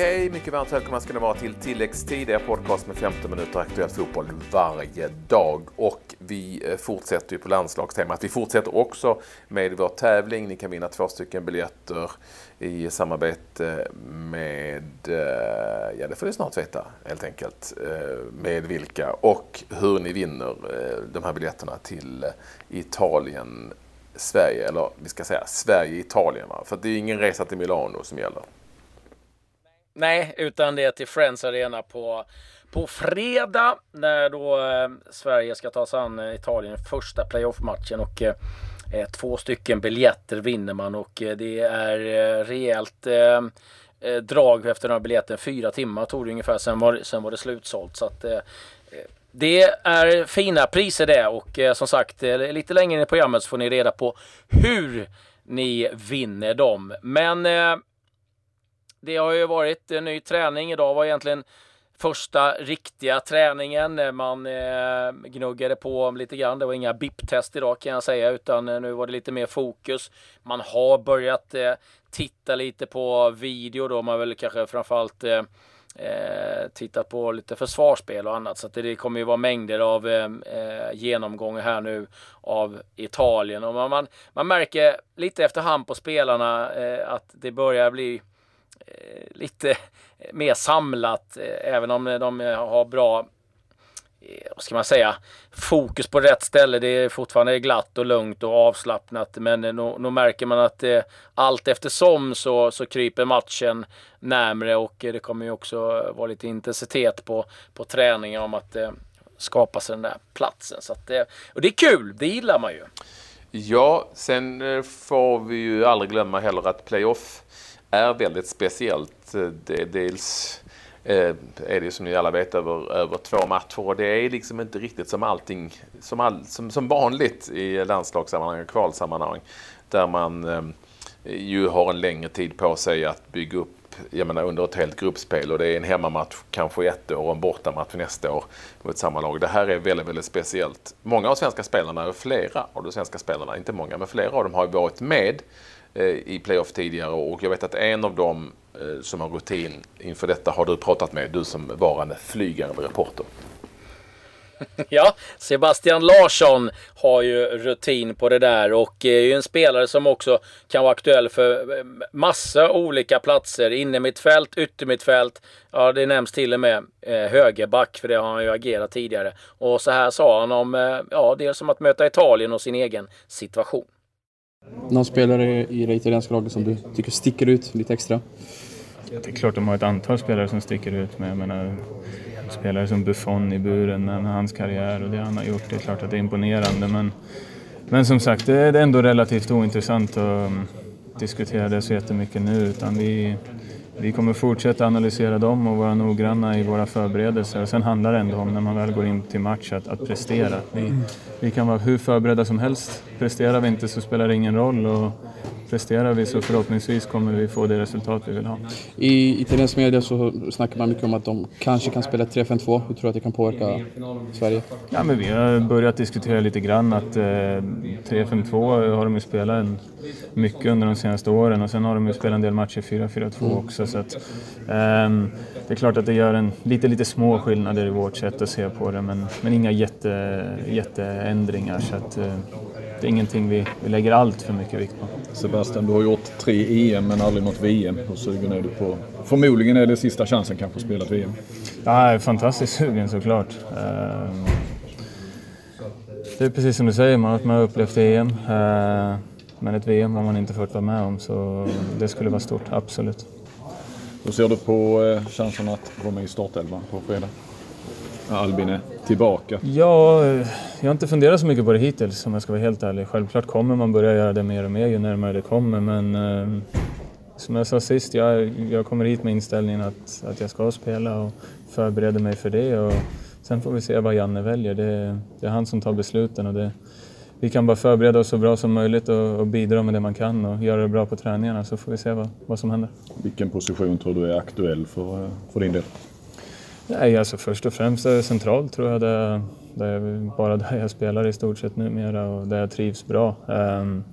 hej! Mycket varmt välkomna ska ni vara till tilläggstid, er podcast med 15 minuter aktuell fotboll varje dag. Och vi eh, fortsätter ju på landslagstemat. Vi fortsätter också med vår tävling. Ni kan vinna två stycken biljetter i samarbete med, eh, ja det får ni snart veta helt enkelt, eh, med vilka och hur ni vinner de här biljetterna till Italien Sverige, eller vi ska säga Sverige-Italien. För det är ingen resa till Milano som gäller. Nej, utan det är till Friends Arena på, på fredag när då eh, Sverige ska ta sig an eh, Italien första playoff-matchen och eh, eh, två stycken biljetter vinner man och eh, det är eh, rejält drag efter den här biljetten. Fyra timmar tog det ungefär, sen var, sen var det slutsålt. Så att, det är fina priser det och som sagt lite längre in i programmet så får ni reda på hur ni vinner dem. Men det har ju varit en ny träning. Idag var egentligen första riktiga träningen. Man eh, gnuggade på lite grann. Det var inga BIP-test idag kan jag säga, utan eh, nu var det lite mer fokus. Man har börjat eh, titta lite på video då. Man väl kanske framförallt eh, eh, tittat på lite försvarsspel och annat. Så att det kommer ju vara mängder av eh, eh, genomgångar här nu av Italien. Och man, man, man märker lite efterhand på spelarna eh, att det börjar bli Eh, lite mer samlat, eh, även om eh, de har bra vad ska man säga, fokus på rätt ställe. Det är fortfarande glatt och lugnt och avslappnat. Men nu märker man att eh, allt eftersom så, så kryper matchen närmre och det kommer ju också vara lite intensitet på, på träningen om att eh, skapa sig den där platsen. Så att, eh, och det är kul, det gillar man ju. Ja, sen får vi ju aldrig glömma heller att playoff är väldigt speciellt. Det, dels eh, är det som ni alla vet över, över två matcher och det är liksom inte riktigt som allting som, all, som, som vanligt i landslagssammanhang och kvalsammanhang där man eh, ju har en längre tid på sig att bygga upp jag menar, under ett helt gruppspel och det är en hemmamatch kanske ett år och en bortamatch nästa år mot samma lag. Det här är väldigt, väldigt speciellt. Många av svenska spelarna, flera av de svenska spelarna, inte många, men flera av dem har ju varit med Eh, i playoff tidigare och jag vet att en av dem eh, som har rutin inför detta har du pratat med, du som varande flygande reporter. Ja, Sebastian Larsson har ju rutin på det där och eh, är ju en spelare som också kan vara aktuell för massa olika platser. Innermittfält, yttermittfält, ja det nämns till och med högerback för det har han ju agerat tidigare. Och så här sa han om, ja dels om att möta Italien och sin egen situation. Någon spelare i det italienska laget som du tycker sticker ut lite extra? Det är klart de har ett antal spelare som sticker ut. Men jag menar, spelare som Buffon i buren med hans karriär och det han har gjort. Det är klart att det är imponerande. Men, men som sagt, det är ändå relativt ointressant att mm, diskutera det så jättemycket nu. Utan vi, vi kommer fortsätta analysera dem och vara noggranna i våra förberedelser. Och sen handlar det ändå om, när man väl går in till match, att, att prestera. Vi, vi kan vara hur förberedda som helst. Presterar vi inte så spelar det ingen roll. Och presterar vi så förhoppningsvis kommer vi få det resultat vi vill ha. I italiensk media så snackar man mycket om att de kanske kan spela 3-5-2. Hur tror du att det kan påverka Sverige? Ja, men vi har börjat diskutera lite grann att eh, 3-5-2 har de ju spelat en, mycket under de senaste åren och sen har de ju spelat en del matcher 4-4-2 mm. också. Så att, eh, det är klart att det gör en, lite, lite små skillnader i vårt sätt att se på det men, men inga jätte, jätteändringar. Så att, eh, det är ingenting vi, vi lägger allt för mycket vikt på. Sebastian, du har gjort tre EM men aldrig något VM. Hur sugen är du på... Förmodligen är det sista chansen kanske att spela ett VM. Jag är fantastiskt sugen såklart. Ehm, det är precis som du säger, man har upplevt EM. Ehm, men ett VM har man inte fått vara med om så det skulle vara stort, absolut. Hur ser du på eh, chansen att vara med i startelvan på fredag? Albin är tillbaka? Ja, eh, jag har inte funderat så mycket på det hittills om jag ska vara helt ärlig. Självklart kommer man börja göra det mer och mer ju närmare det kommer men eh, som jag sa sist, jag, jag kommer hit med inställningen att, att jag ska spela och förbereder mig för det. Och sen får vi se vad Janne väljer. Det, det är han som tar besluten. Och det, vi kan bara förbereda oss så bra som möjligt och, och, bidra med det man kan och göra det bra på träningarna så får vi se vad, vad som händer. Vilken position tror du är aktuell för, för din del? Nej, alltså först och främst är det centralt tror jag. Det, det är bara där jag spelar i stort sett numera och där jag trivs bra. Um,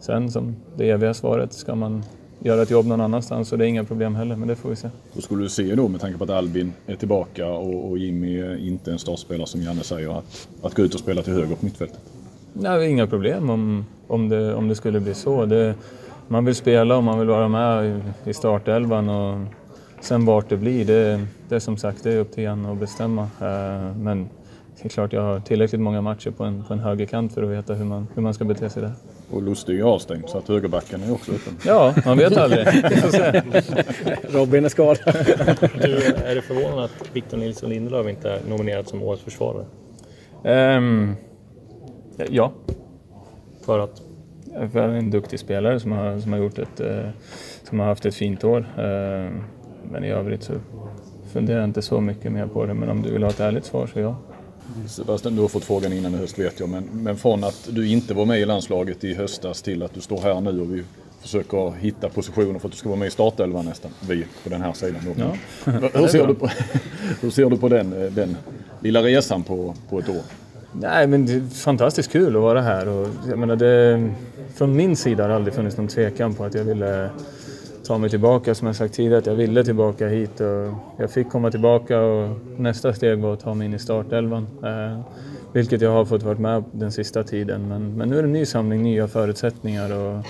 sen som det eviga svaret, ska man göra ett jobb någon annanstans så det är inga problem heller, men det får vi se. Hur skulle du se då med tanke på att Albin är tillbaka och, och Jimmy är inte en startspelare som Janne säger, att, att gå ut och spela till höger på mittfältet? Nej, inga problem om, om, det, om det skulle bli så. Det, man vill spela och man vill vara med i, startelvan och sen vart det blir, det, det är som sagt det är upp till Janne att bestämma. Eh, men det är klart jag har tillräckligt många matcher på en, på en högerkant för att veta hur man, hur man ska bete sig där. Och Lustig är avstängd så att högerbacken är också öppen. Ja, man vet aldrig. Robin är skadad. Du, är det förvånande att Victor Nilsson Lindelöf inte är nominerad som årets försvarare? Ehm, ja, För att? för är en duktig spelare som har, som har, gjort ett, eh, som har haft ett fint år. Eh, men i övrigt så funderar jag inte så mycket mer på det. Men om du vill ha ett ärligt svar så ja. Sebastian, du har fått frågan innan i höst vet jag, men, men från att du inte var med i landslaget i höstas till att du står här nu och vi försöker hitta positioner för att du ska vara med i startelvan nästan, vi på den här sidan. Ja. hur, ser du på, hur ser du på den, eh, den lilla resan på, på ett år? Nej, men det är fantastiskt kul att vara här. Och, jag menar, det, från min sida har det aldrig funnits någon tvekan på att jag ville ta mig tillbaka. Som jag sagt tidigare, att jag ville tillbaka hit. Och jag fick komma tillbaka och nästa steg var att ta mig in i startelvan. Eh, vilket jag har fått vara med den sista tiden. Men, men nu är det en ny samling, nya förutsättningar. Och,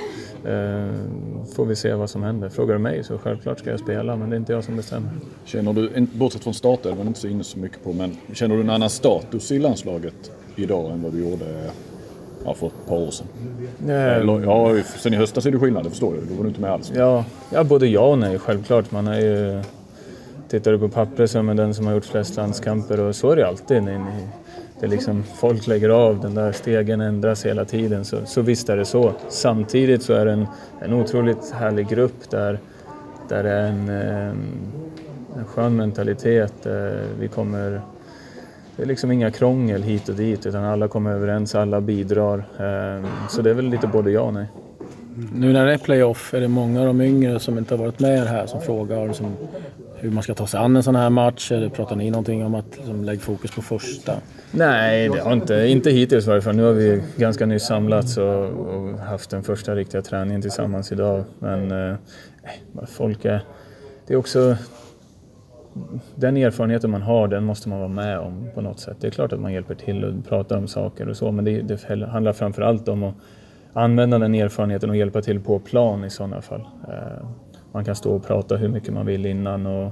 får vi se vad som händer. Frågar du mig så självklart ska jag spela, men det är inte jag som bestämmer. Känner du, in- bortsett från startelvan, inte så inne så mycket på, men känner du en annan status i landslaget idag än vad du gjorde ja, för ett par år sedan? Eller, ja, sen i höstas är det skillnad, det förstår jag. Då var du inte med alls. Ja, ja, både ja och nej självklart. Man är ju, tittar du på pappret så är man den som har gjort flest landskamper och så är det alltid. När ni, det liksom, folk lägger av, den där stegen ändras hela tiden. Så, så visst är det så. Samtidigt så är det en, en otroligt härlig grupp där, där det är en, en skön mentalitet. Eh, vi kommer... Det är liksom inga krångel hit och dit utan alla kommer överens, alla bidrar. Eh, så det är väl lite både ja och nej. Nu när det är playoff är det många av de yngre som inte har varit med här som frågar som, hur man ska ta sig an en sån här match. Eller pratar ni någonting om att liksom, lägga fokus på första? Nej, det har inte, inte hittills i varje fall. Nu har vi ganska nyss samlats och, och haft den första riktiga träningen tillsammans idag. Men eh, eh folk är... Det är också... Den erfarenheten man har, den måste man vara med om på något sätt. Det är klart att man hjälper till och pratar om saker och så, men det, det handlar framför allt om att använda den erfarenheten och hjälpa till på plan i sådana fall. Eh, man kan stå och prata hur mycket man vill innan och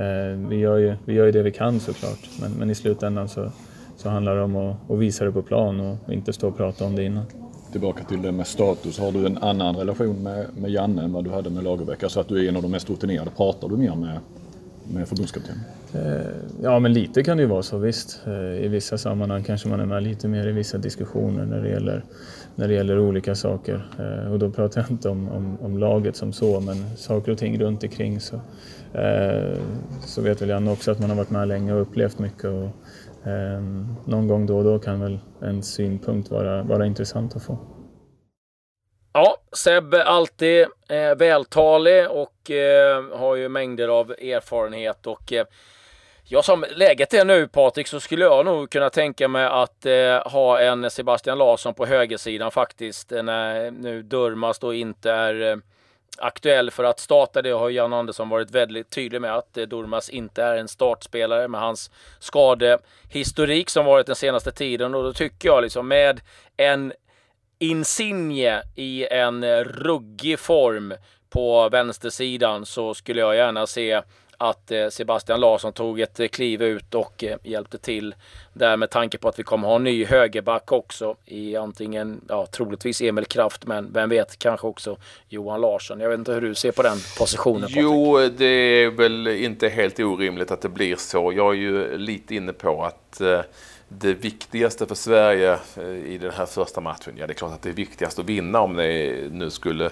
eh, vi, gör ju, vi gör ju det vi kan såklart. Men, men i slutändan så, så handlar det om att, att visa det på plan och inte stå och prata om det innan. Tillbaka till det med status. Har du en annan relation med, med Janne än vad du hade med Lagerbäck? Alltså att du är en av de mest rutinerade. Pratar du mer med, med förbundskaptenen? Eh, ja, men lite kan det ju vara så visst. Eh, I vissa sammanhang kanske man är med lite mer i vissa diskussioner när det gäller, när det gäller olika saker. Eh, och då pratar jag inte om, om, om laget som så, men saker och ting runt omkring så, så vet väl Janne också att man har varit med länge och upplevt mycket. Och, ehm, någon gång då och då kan väl en synpunkt vara, vara intressant att få. Ja, Seb är alltid eh, vältalig och eh, har ju mängder av erfarenhet och eh, Ja, som läget är nu Patrik så skulle jag nog kunna tänka mig att eh, ha en Sebastian Larsson på högersidan faktiskt. Eh, när nu Durmaz då inte är eh, aktuell för att starta. Det har Jan Andersson varit väldigt tydlig med att eh, Durmaz inte är en startspelare med hans skadehistorik som varit den senaste tiden. Och då tycker jag liksom med en Insigne i en eh, ruggig form på vänstersidan så skulle jag gärna se att eh, Sebastian Larsson tog ett eh, kliv ut och eh, hjälpte till där med tanke på att vi kommer ha en ny högerback också i antingen, ja troligtvis Emil Kraft men vem vet kanske också Johan Larsson. Jag vet inte hur du ser på den positionen Patrik? Jo, det är väl inte helt orimligt att det blir så. Jag är ju lite inne på att det viktigaste för Sverige i den här första matchen, ja det är klart att det är viktigast att vinna om det nu skulle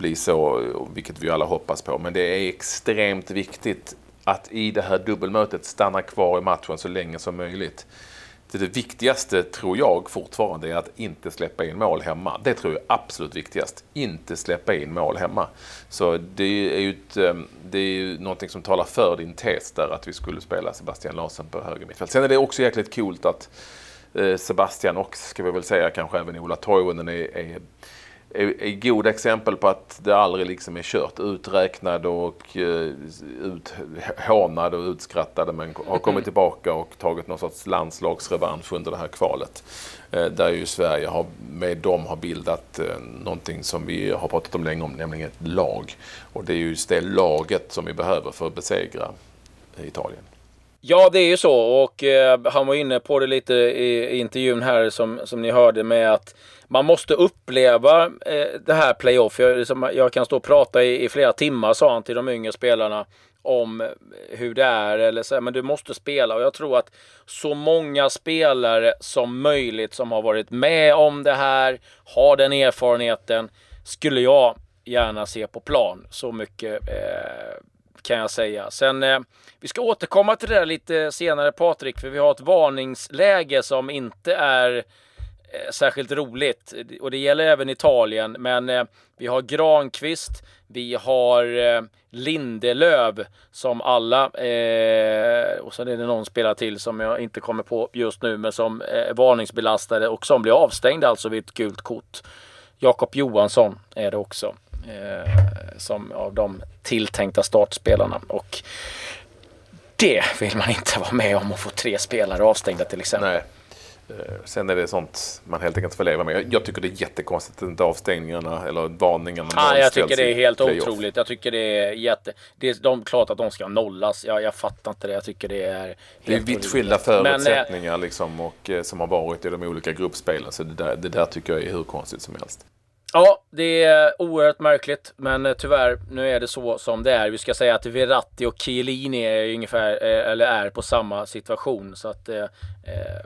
bli så, vilket vi alla hoppas på. Men det är extremt viktigt att i det här dubbelmötet stanna kvar i matchen så länge som möjligt. Det, det viktigaste tror jag fortfarande är att inte släppa in mål hemma. Det tror jag är absolut viktigast. Inte släppa in mål hemma. Så det är ju, ett, eh, det är ju någonting som talar för din tes där att vi skulle spela Sebastian Larsson på höger mittfält. Sen är det också jäkligt coolt att eh, Sebastian och, ska vi väl säga, kanske även Ola Toivonen är, är är, är goda exempel på att det aldrig liksom är kört. Uträknad och uh, uthånad och utskrattade men har kommit tillbaka och tagit någon sorts landslagsrevansch under det här kvalet. Uh, där ju Sverige har, med dem har bildat uh, någonting som vi har pratat om länge om, nämligen ett lag. Och det är just det laget som vi behöver för att besegra Italien. Ja, det är ju så och eh, han var inne på det lite i, i intervjun här som, som ni hörde med att man måste uppleva eh, det här playoff. Jag, liksom, jag kan stå och prata i, i, flera timmar, sa han till de yngre spelarna, om eh, hur det är. Eller så, men du måste spela och jag tror att så många spelare som möjligt som har varit med om det här, har den erfarenheten, skulle jag gärna se på plan. Så mycket eh, kan jag säga. Sen, eh, vi ska återkomma till det där lite senare Patrik, för vi har ett varningsläge som inte är eh, särskilt roligt. Och det gäller även Italien. Men eh, vi har Granqvist, vi har eh, Lindelöv som alla, eh, och sen är det någon spelare till som jag inte kommer på just nu, men som är varningsbelastade och som blir avstängda alltså vid ett gult kort. Jakob Johansson är det också. Eh, som av de tilltänkta startspelarna. Och det vill man inte vara med om att få tre spelare avstängda till exempel. Nej. Eh, sen är det sånt man helt enkelt får leva med. Jag tycker det är jättekonstigt att inte avstängningarna eller varningarna ah, Jag tycker det är helt otroligt. Jag tycker det är jätte... Det är de, klart att de ska nollas. Jag, jag fattar inte det. Jag tycker det är... Det är vitt skilda förutsättningar Men, liksom, och, eh, som har varit i de olika gruppspelen. Så det där, det där tycker jag är hur konstigt som helst. Ja, det är oerhört märkligt, men tyvärr, nu är det så som det är. Vi ska säga att Verratti och Chiellini är ungefär, eh, eller är på samma situation, så att eh, eh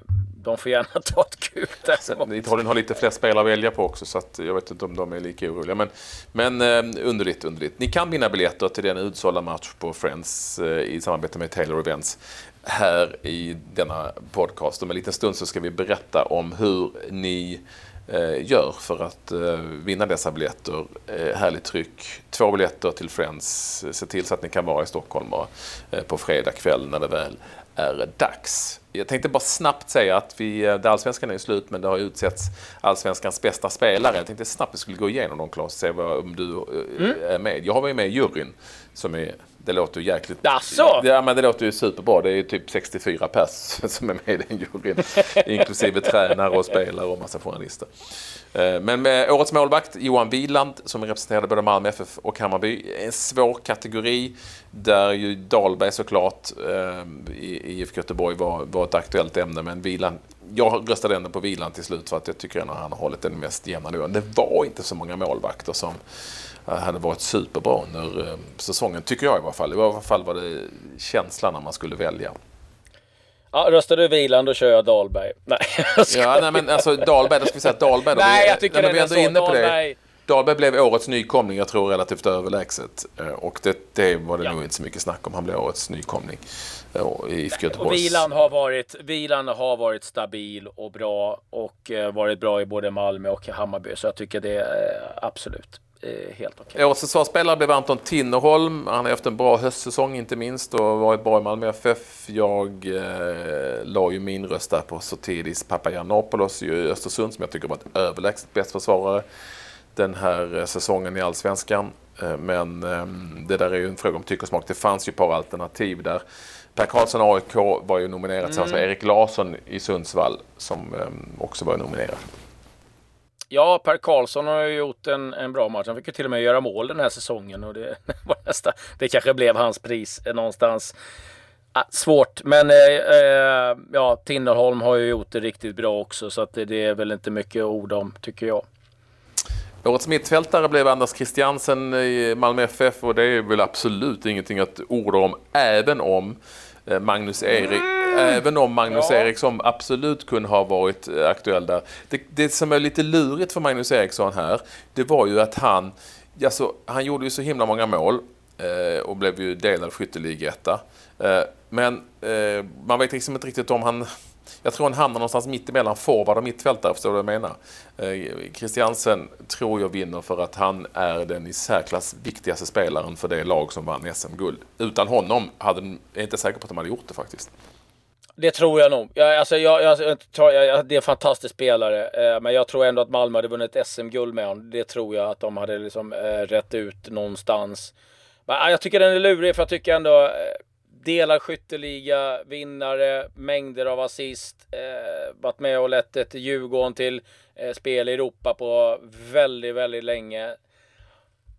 de får gärna ta ett gult Italien har lite fler spelare att välja på också, så att jag vet inte om de är lika oroliga. Men, men eh, underligt, underligt. Ni kan vinna biljetter till den utsålda match på Friends eh, i samarbete med Taylor Events här i denna podcast. Om en liten stund så ska vi berätta om hur ni gör för att eh, vinna dessa biljetter. Eh, härligt tryck. Två biljetter till Friends. Se till så att ni kan vara i Stockholm på fredag kväll när det väl är dags. Jag tänkte bara snabbt säga att vi, det allsvenskan är slut men det har utsetts allsvenskans bästa spelare. Jag tänkte snabbt att vi skulle gå igenom dem Claes och se vad, om du mm. är med. Jag har varit med i juryn som är det låter ju jäkligt... Asså? Ja, men det låter ju superbra. Det är ju typ 64 pers som är med i den juryn. inklusive tränare och spelare och massa journalister. Eh, men med årets målvakt, Johan Wieland, som representerade både Malmö FF och Hammarby. En svår kategori där ju Dahlberg såklart eh, i IFK Göteborg var, var ett aktuellt ämne. Men Wieland, jag röstade ändå på Wieland till slut för att jag tycker att han har hållit den mest jämna nivån. Det var inte så många målvakter som hade varit superbra under eh, säsongen, tycker jag i alla fall. I alla fall var det känslan när man skulle välja. Ja, röstar du Viland då kör jag Dahlberg. Nej, Ja, nej men alltså Dahlberg, då ska vi säga att Dahlberg... nej, jag tycker nej, den är så. Inne Dahlberg. Dahlberg blev årets nykomling, jag tror relativt överlägset. Eh, och det, det var det ja. nog inte så mycket snack om. Han blev årets nykomling eh, i IFK Göteborgs... Vilan har, varit, Vilan har varit stabil och bra och varit bra i både Malmö och Hammarby. Så jag tycker det är absolut helt okej. Okay. Årets försvarsspelare blev Anton Tinnerholm. Han har haft en bra höstsäsong inte minst och varit bra i Malmö FF. Jag eh, la ju min röst där på Sotidis Papagiannopoulos i Östersund som jag tycker varit överlägset bäst försvarare den här eh, säsongen i Allsvenskan. Eh, men eh, det där är ju en fråga om tyck och smak. Det fanns ju ett par alternativ där. Per Karlsson AIK var ju nominerad tillsammans mm. med Erik Larsson i Sundsvall som också var nominerad. Ja, Per Karlsson har ju gjort en, en bra match. Han fick ju till och med göra mål den här säsongen och det var nästa. Det kanske blev hans pris eh, någonstans. Ah, svårt, men eh, eh, ja, Tinnerholm har ju gjort det riktigt bra också så att det, det är väl inte mycket ord om tycker jag. Årets mittfältare blev Anders Christiansen i Malmö FF och det är väl absolut ingenting att orda om, även om eh, Magnus Erik Även om Magnus ja. Eriksson absolut kunde ha varit eh, aktuell där. Det, det som är lite lurigt för Magnus Eriksson här, det var ju att han, alltså, han gjorde ju så himla många mål eh, och blev ju delad skytteligetta. Eh, men man vet liksom inte riktigt om han jag tror han hamnar någonstans mitt emellan forward och mittfältare, förstår du vad jag menar? Christiansen tror jag vinner för att han är den i särklass viktigaste spelaren för det lag som vann SM-guld. Utan honom hade, är jag inte säker på att de hade gjort det faktiskt. Det tror jag nog. Jag, alltså, jag, jag, jag, jag, det är en fantastisk spelare. Eh, men jag tror ändå att Malmö hade vunnit SM-guld med honom. Det tror jag att de hade liksom eh, rätt ut någonstans. Men, jag tycker den är lurig för jag tycker ändå eh, delar skytteliga, vinnare, mängder av assist. Eh, varit med och lett ett Djurgården till eh, spel i Europa på väldigt, väldigt länge.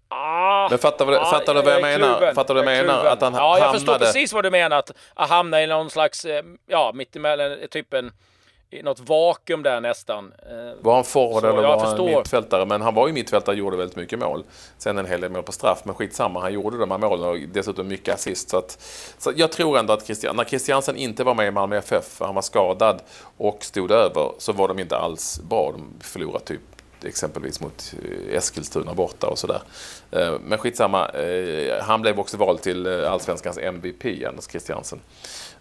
Ah, Men fattar du- fattar du vad jag är menar? kluven. Fattar du vad jag menar? kluven. Att han ja, jag förstår hamnade- precis vad du menar. Att, att hamna i någon slags, eh, ja, mittemellan, typ en, i något vakuum där nästan. Eh, Var han forward eller jag var han mittfältare? Men han var ju mittfältare och gjorde väldigt mycket mål. Sen en hel del mål på straff, men skitsamma. Han gjorde de här målen och dessutom mycket assist. Så, att, så jag tror ändå att Christian, när Christiansen inte var med i Malmö FF, för han var skadad och stod över, så var de inte alls bra. De förlorade typ exempelvis mot eh, Eskilstuna borta och sådär. Eh, Men skitsamma, eh, han blev också vald till Allsvenskans MVP, Anders Christiansen.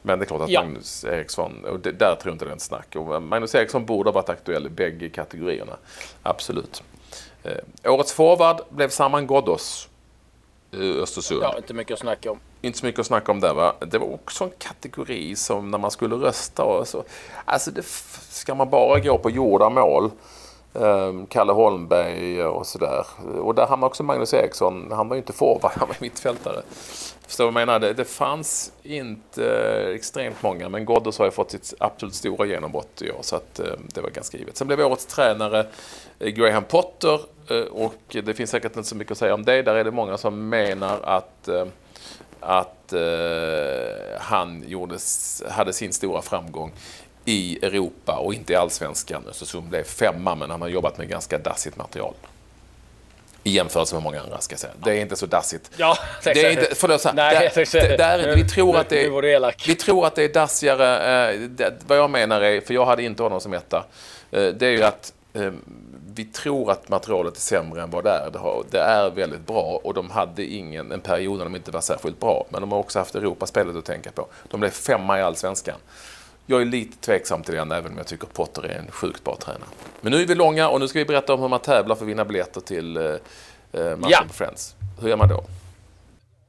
Men det är klart att Ja. Magnus Eriksson, och det, där tror jag inte det är ett snack. Och Magnus Eriksson borde ha varit aktuell i bägge kategorierna. Absolut. Årets forward blev Saman Ghoddos, Östersund. ja, inte mycket att snacka om. Inte så mycket att snacka om där va. Det var också en kategori som när man skulle rösta och så. Alltså det, ska man bara gå på gjorda mål. Ehm, Kalle Holmberg och sådär. Och där hamnade också Magnus Eriksson. Han var ju inte forward, han var mittfältare. Förstår du vad jag menar? Det, det fanns inte eh, extremt många, men Ghoddos har ju fått sitt absolut stora genombrott i år, så att eh, det var ganska givet. Sen blev årets tränare eh, Graham Potter eh, och det finns säkert inte så mycket att säga om det. Där är det många som menar att eh, att eh, han gjorde, hade sin stora framgång i Europa och inte i allsvenskan. Östersund blev femma, men han har jobbat med ganska dassigt material. I jämförelse med många andra, ska jag säga. Det är inte så dassigt. Ja, Det är inte, förlåt, så här, Nej, där, det. där, är- vi tror att det elak. vi tror att det är dassigare. Eh, det, vad jag menar är, för jag hade inte honom som etta, eh, det är ju att eh, vi tror att materialet är sämre än vad det är. Det, har, det är väldigt bra och de hade ingen, en period när de inte var särskilt bra. Men de har också haft Europaspelet att tänka på. De blev femma i Allsvenskan. Jag är lite tveksam till den, även om jag tycker Potter är en sjukt bra tränare. Men nu är vi långa och nu ska vi berätta om hur man tävlar för att vinna biljetter till eh, eh, matchen Ja. på Friends. Hur gör man då?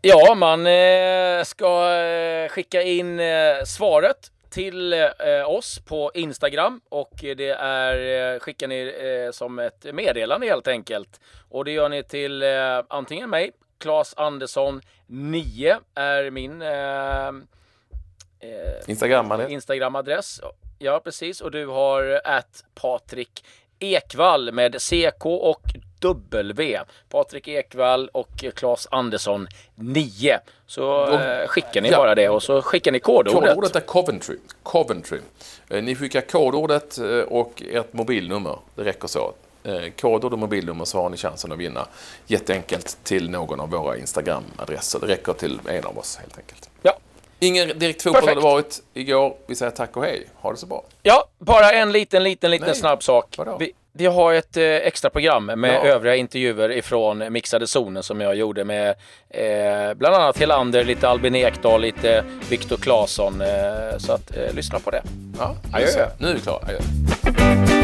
Ja, man eh, ska eh, skicka in eh, svaret till eh, oss på Instagram och det är eh, skickar ni som ett meddelande helt enkelt. Och det gör ni till antingen mig, Claes Andersson 9 är min eh, Instagram, man är. Instagram-adress. Ja, precis. Och du har att Patrik Ekvall med CK och W. Patrik Ekvall och Claes Andersson 9. Så eh, skickar ni Ja. bara det och så skickar ni kodordet. Kodordet är Coventry. Coventry. Eh, Ni skickar kodordet eh, och ert mobilnummer. Det räcker så. Eh, Kodord och mobilnummer så har ni chansen att vinna. Jätteenkelt till någon av våra Instagram-adresser. Det räcker till en av oss helt enkelt. Ja. Ingen direkt fotboll har det varit igår. Vi säger tack och hej. Ha det så bra. ja, bara en liten, liten, liten Nej. snabb sak. Vadå? Vi, vi har ett eh, extra program med Ja. övriga intervjuer ifrån Mixade zonen som jag gjorde med eh, bland annat Helander, lite Albin Ekdal, lite Viktor Claesson. Eh, så att eh, lyssna på det. Ja, Adjö. Nu är vi klara. Adjö.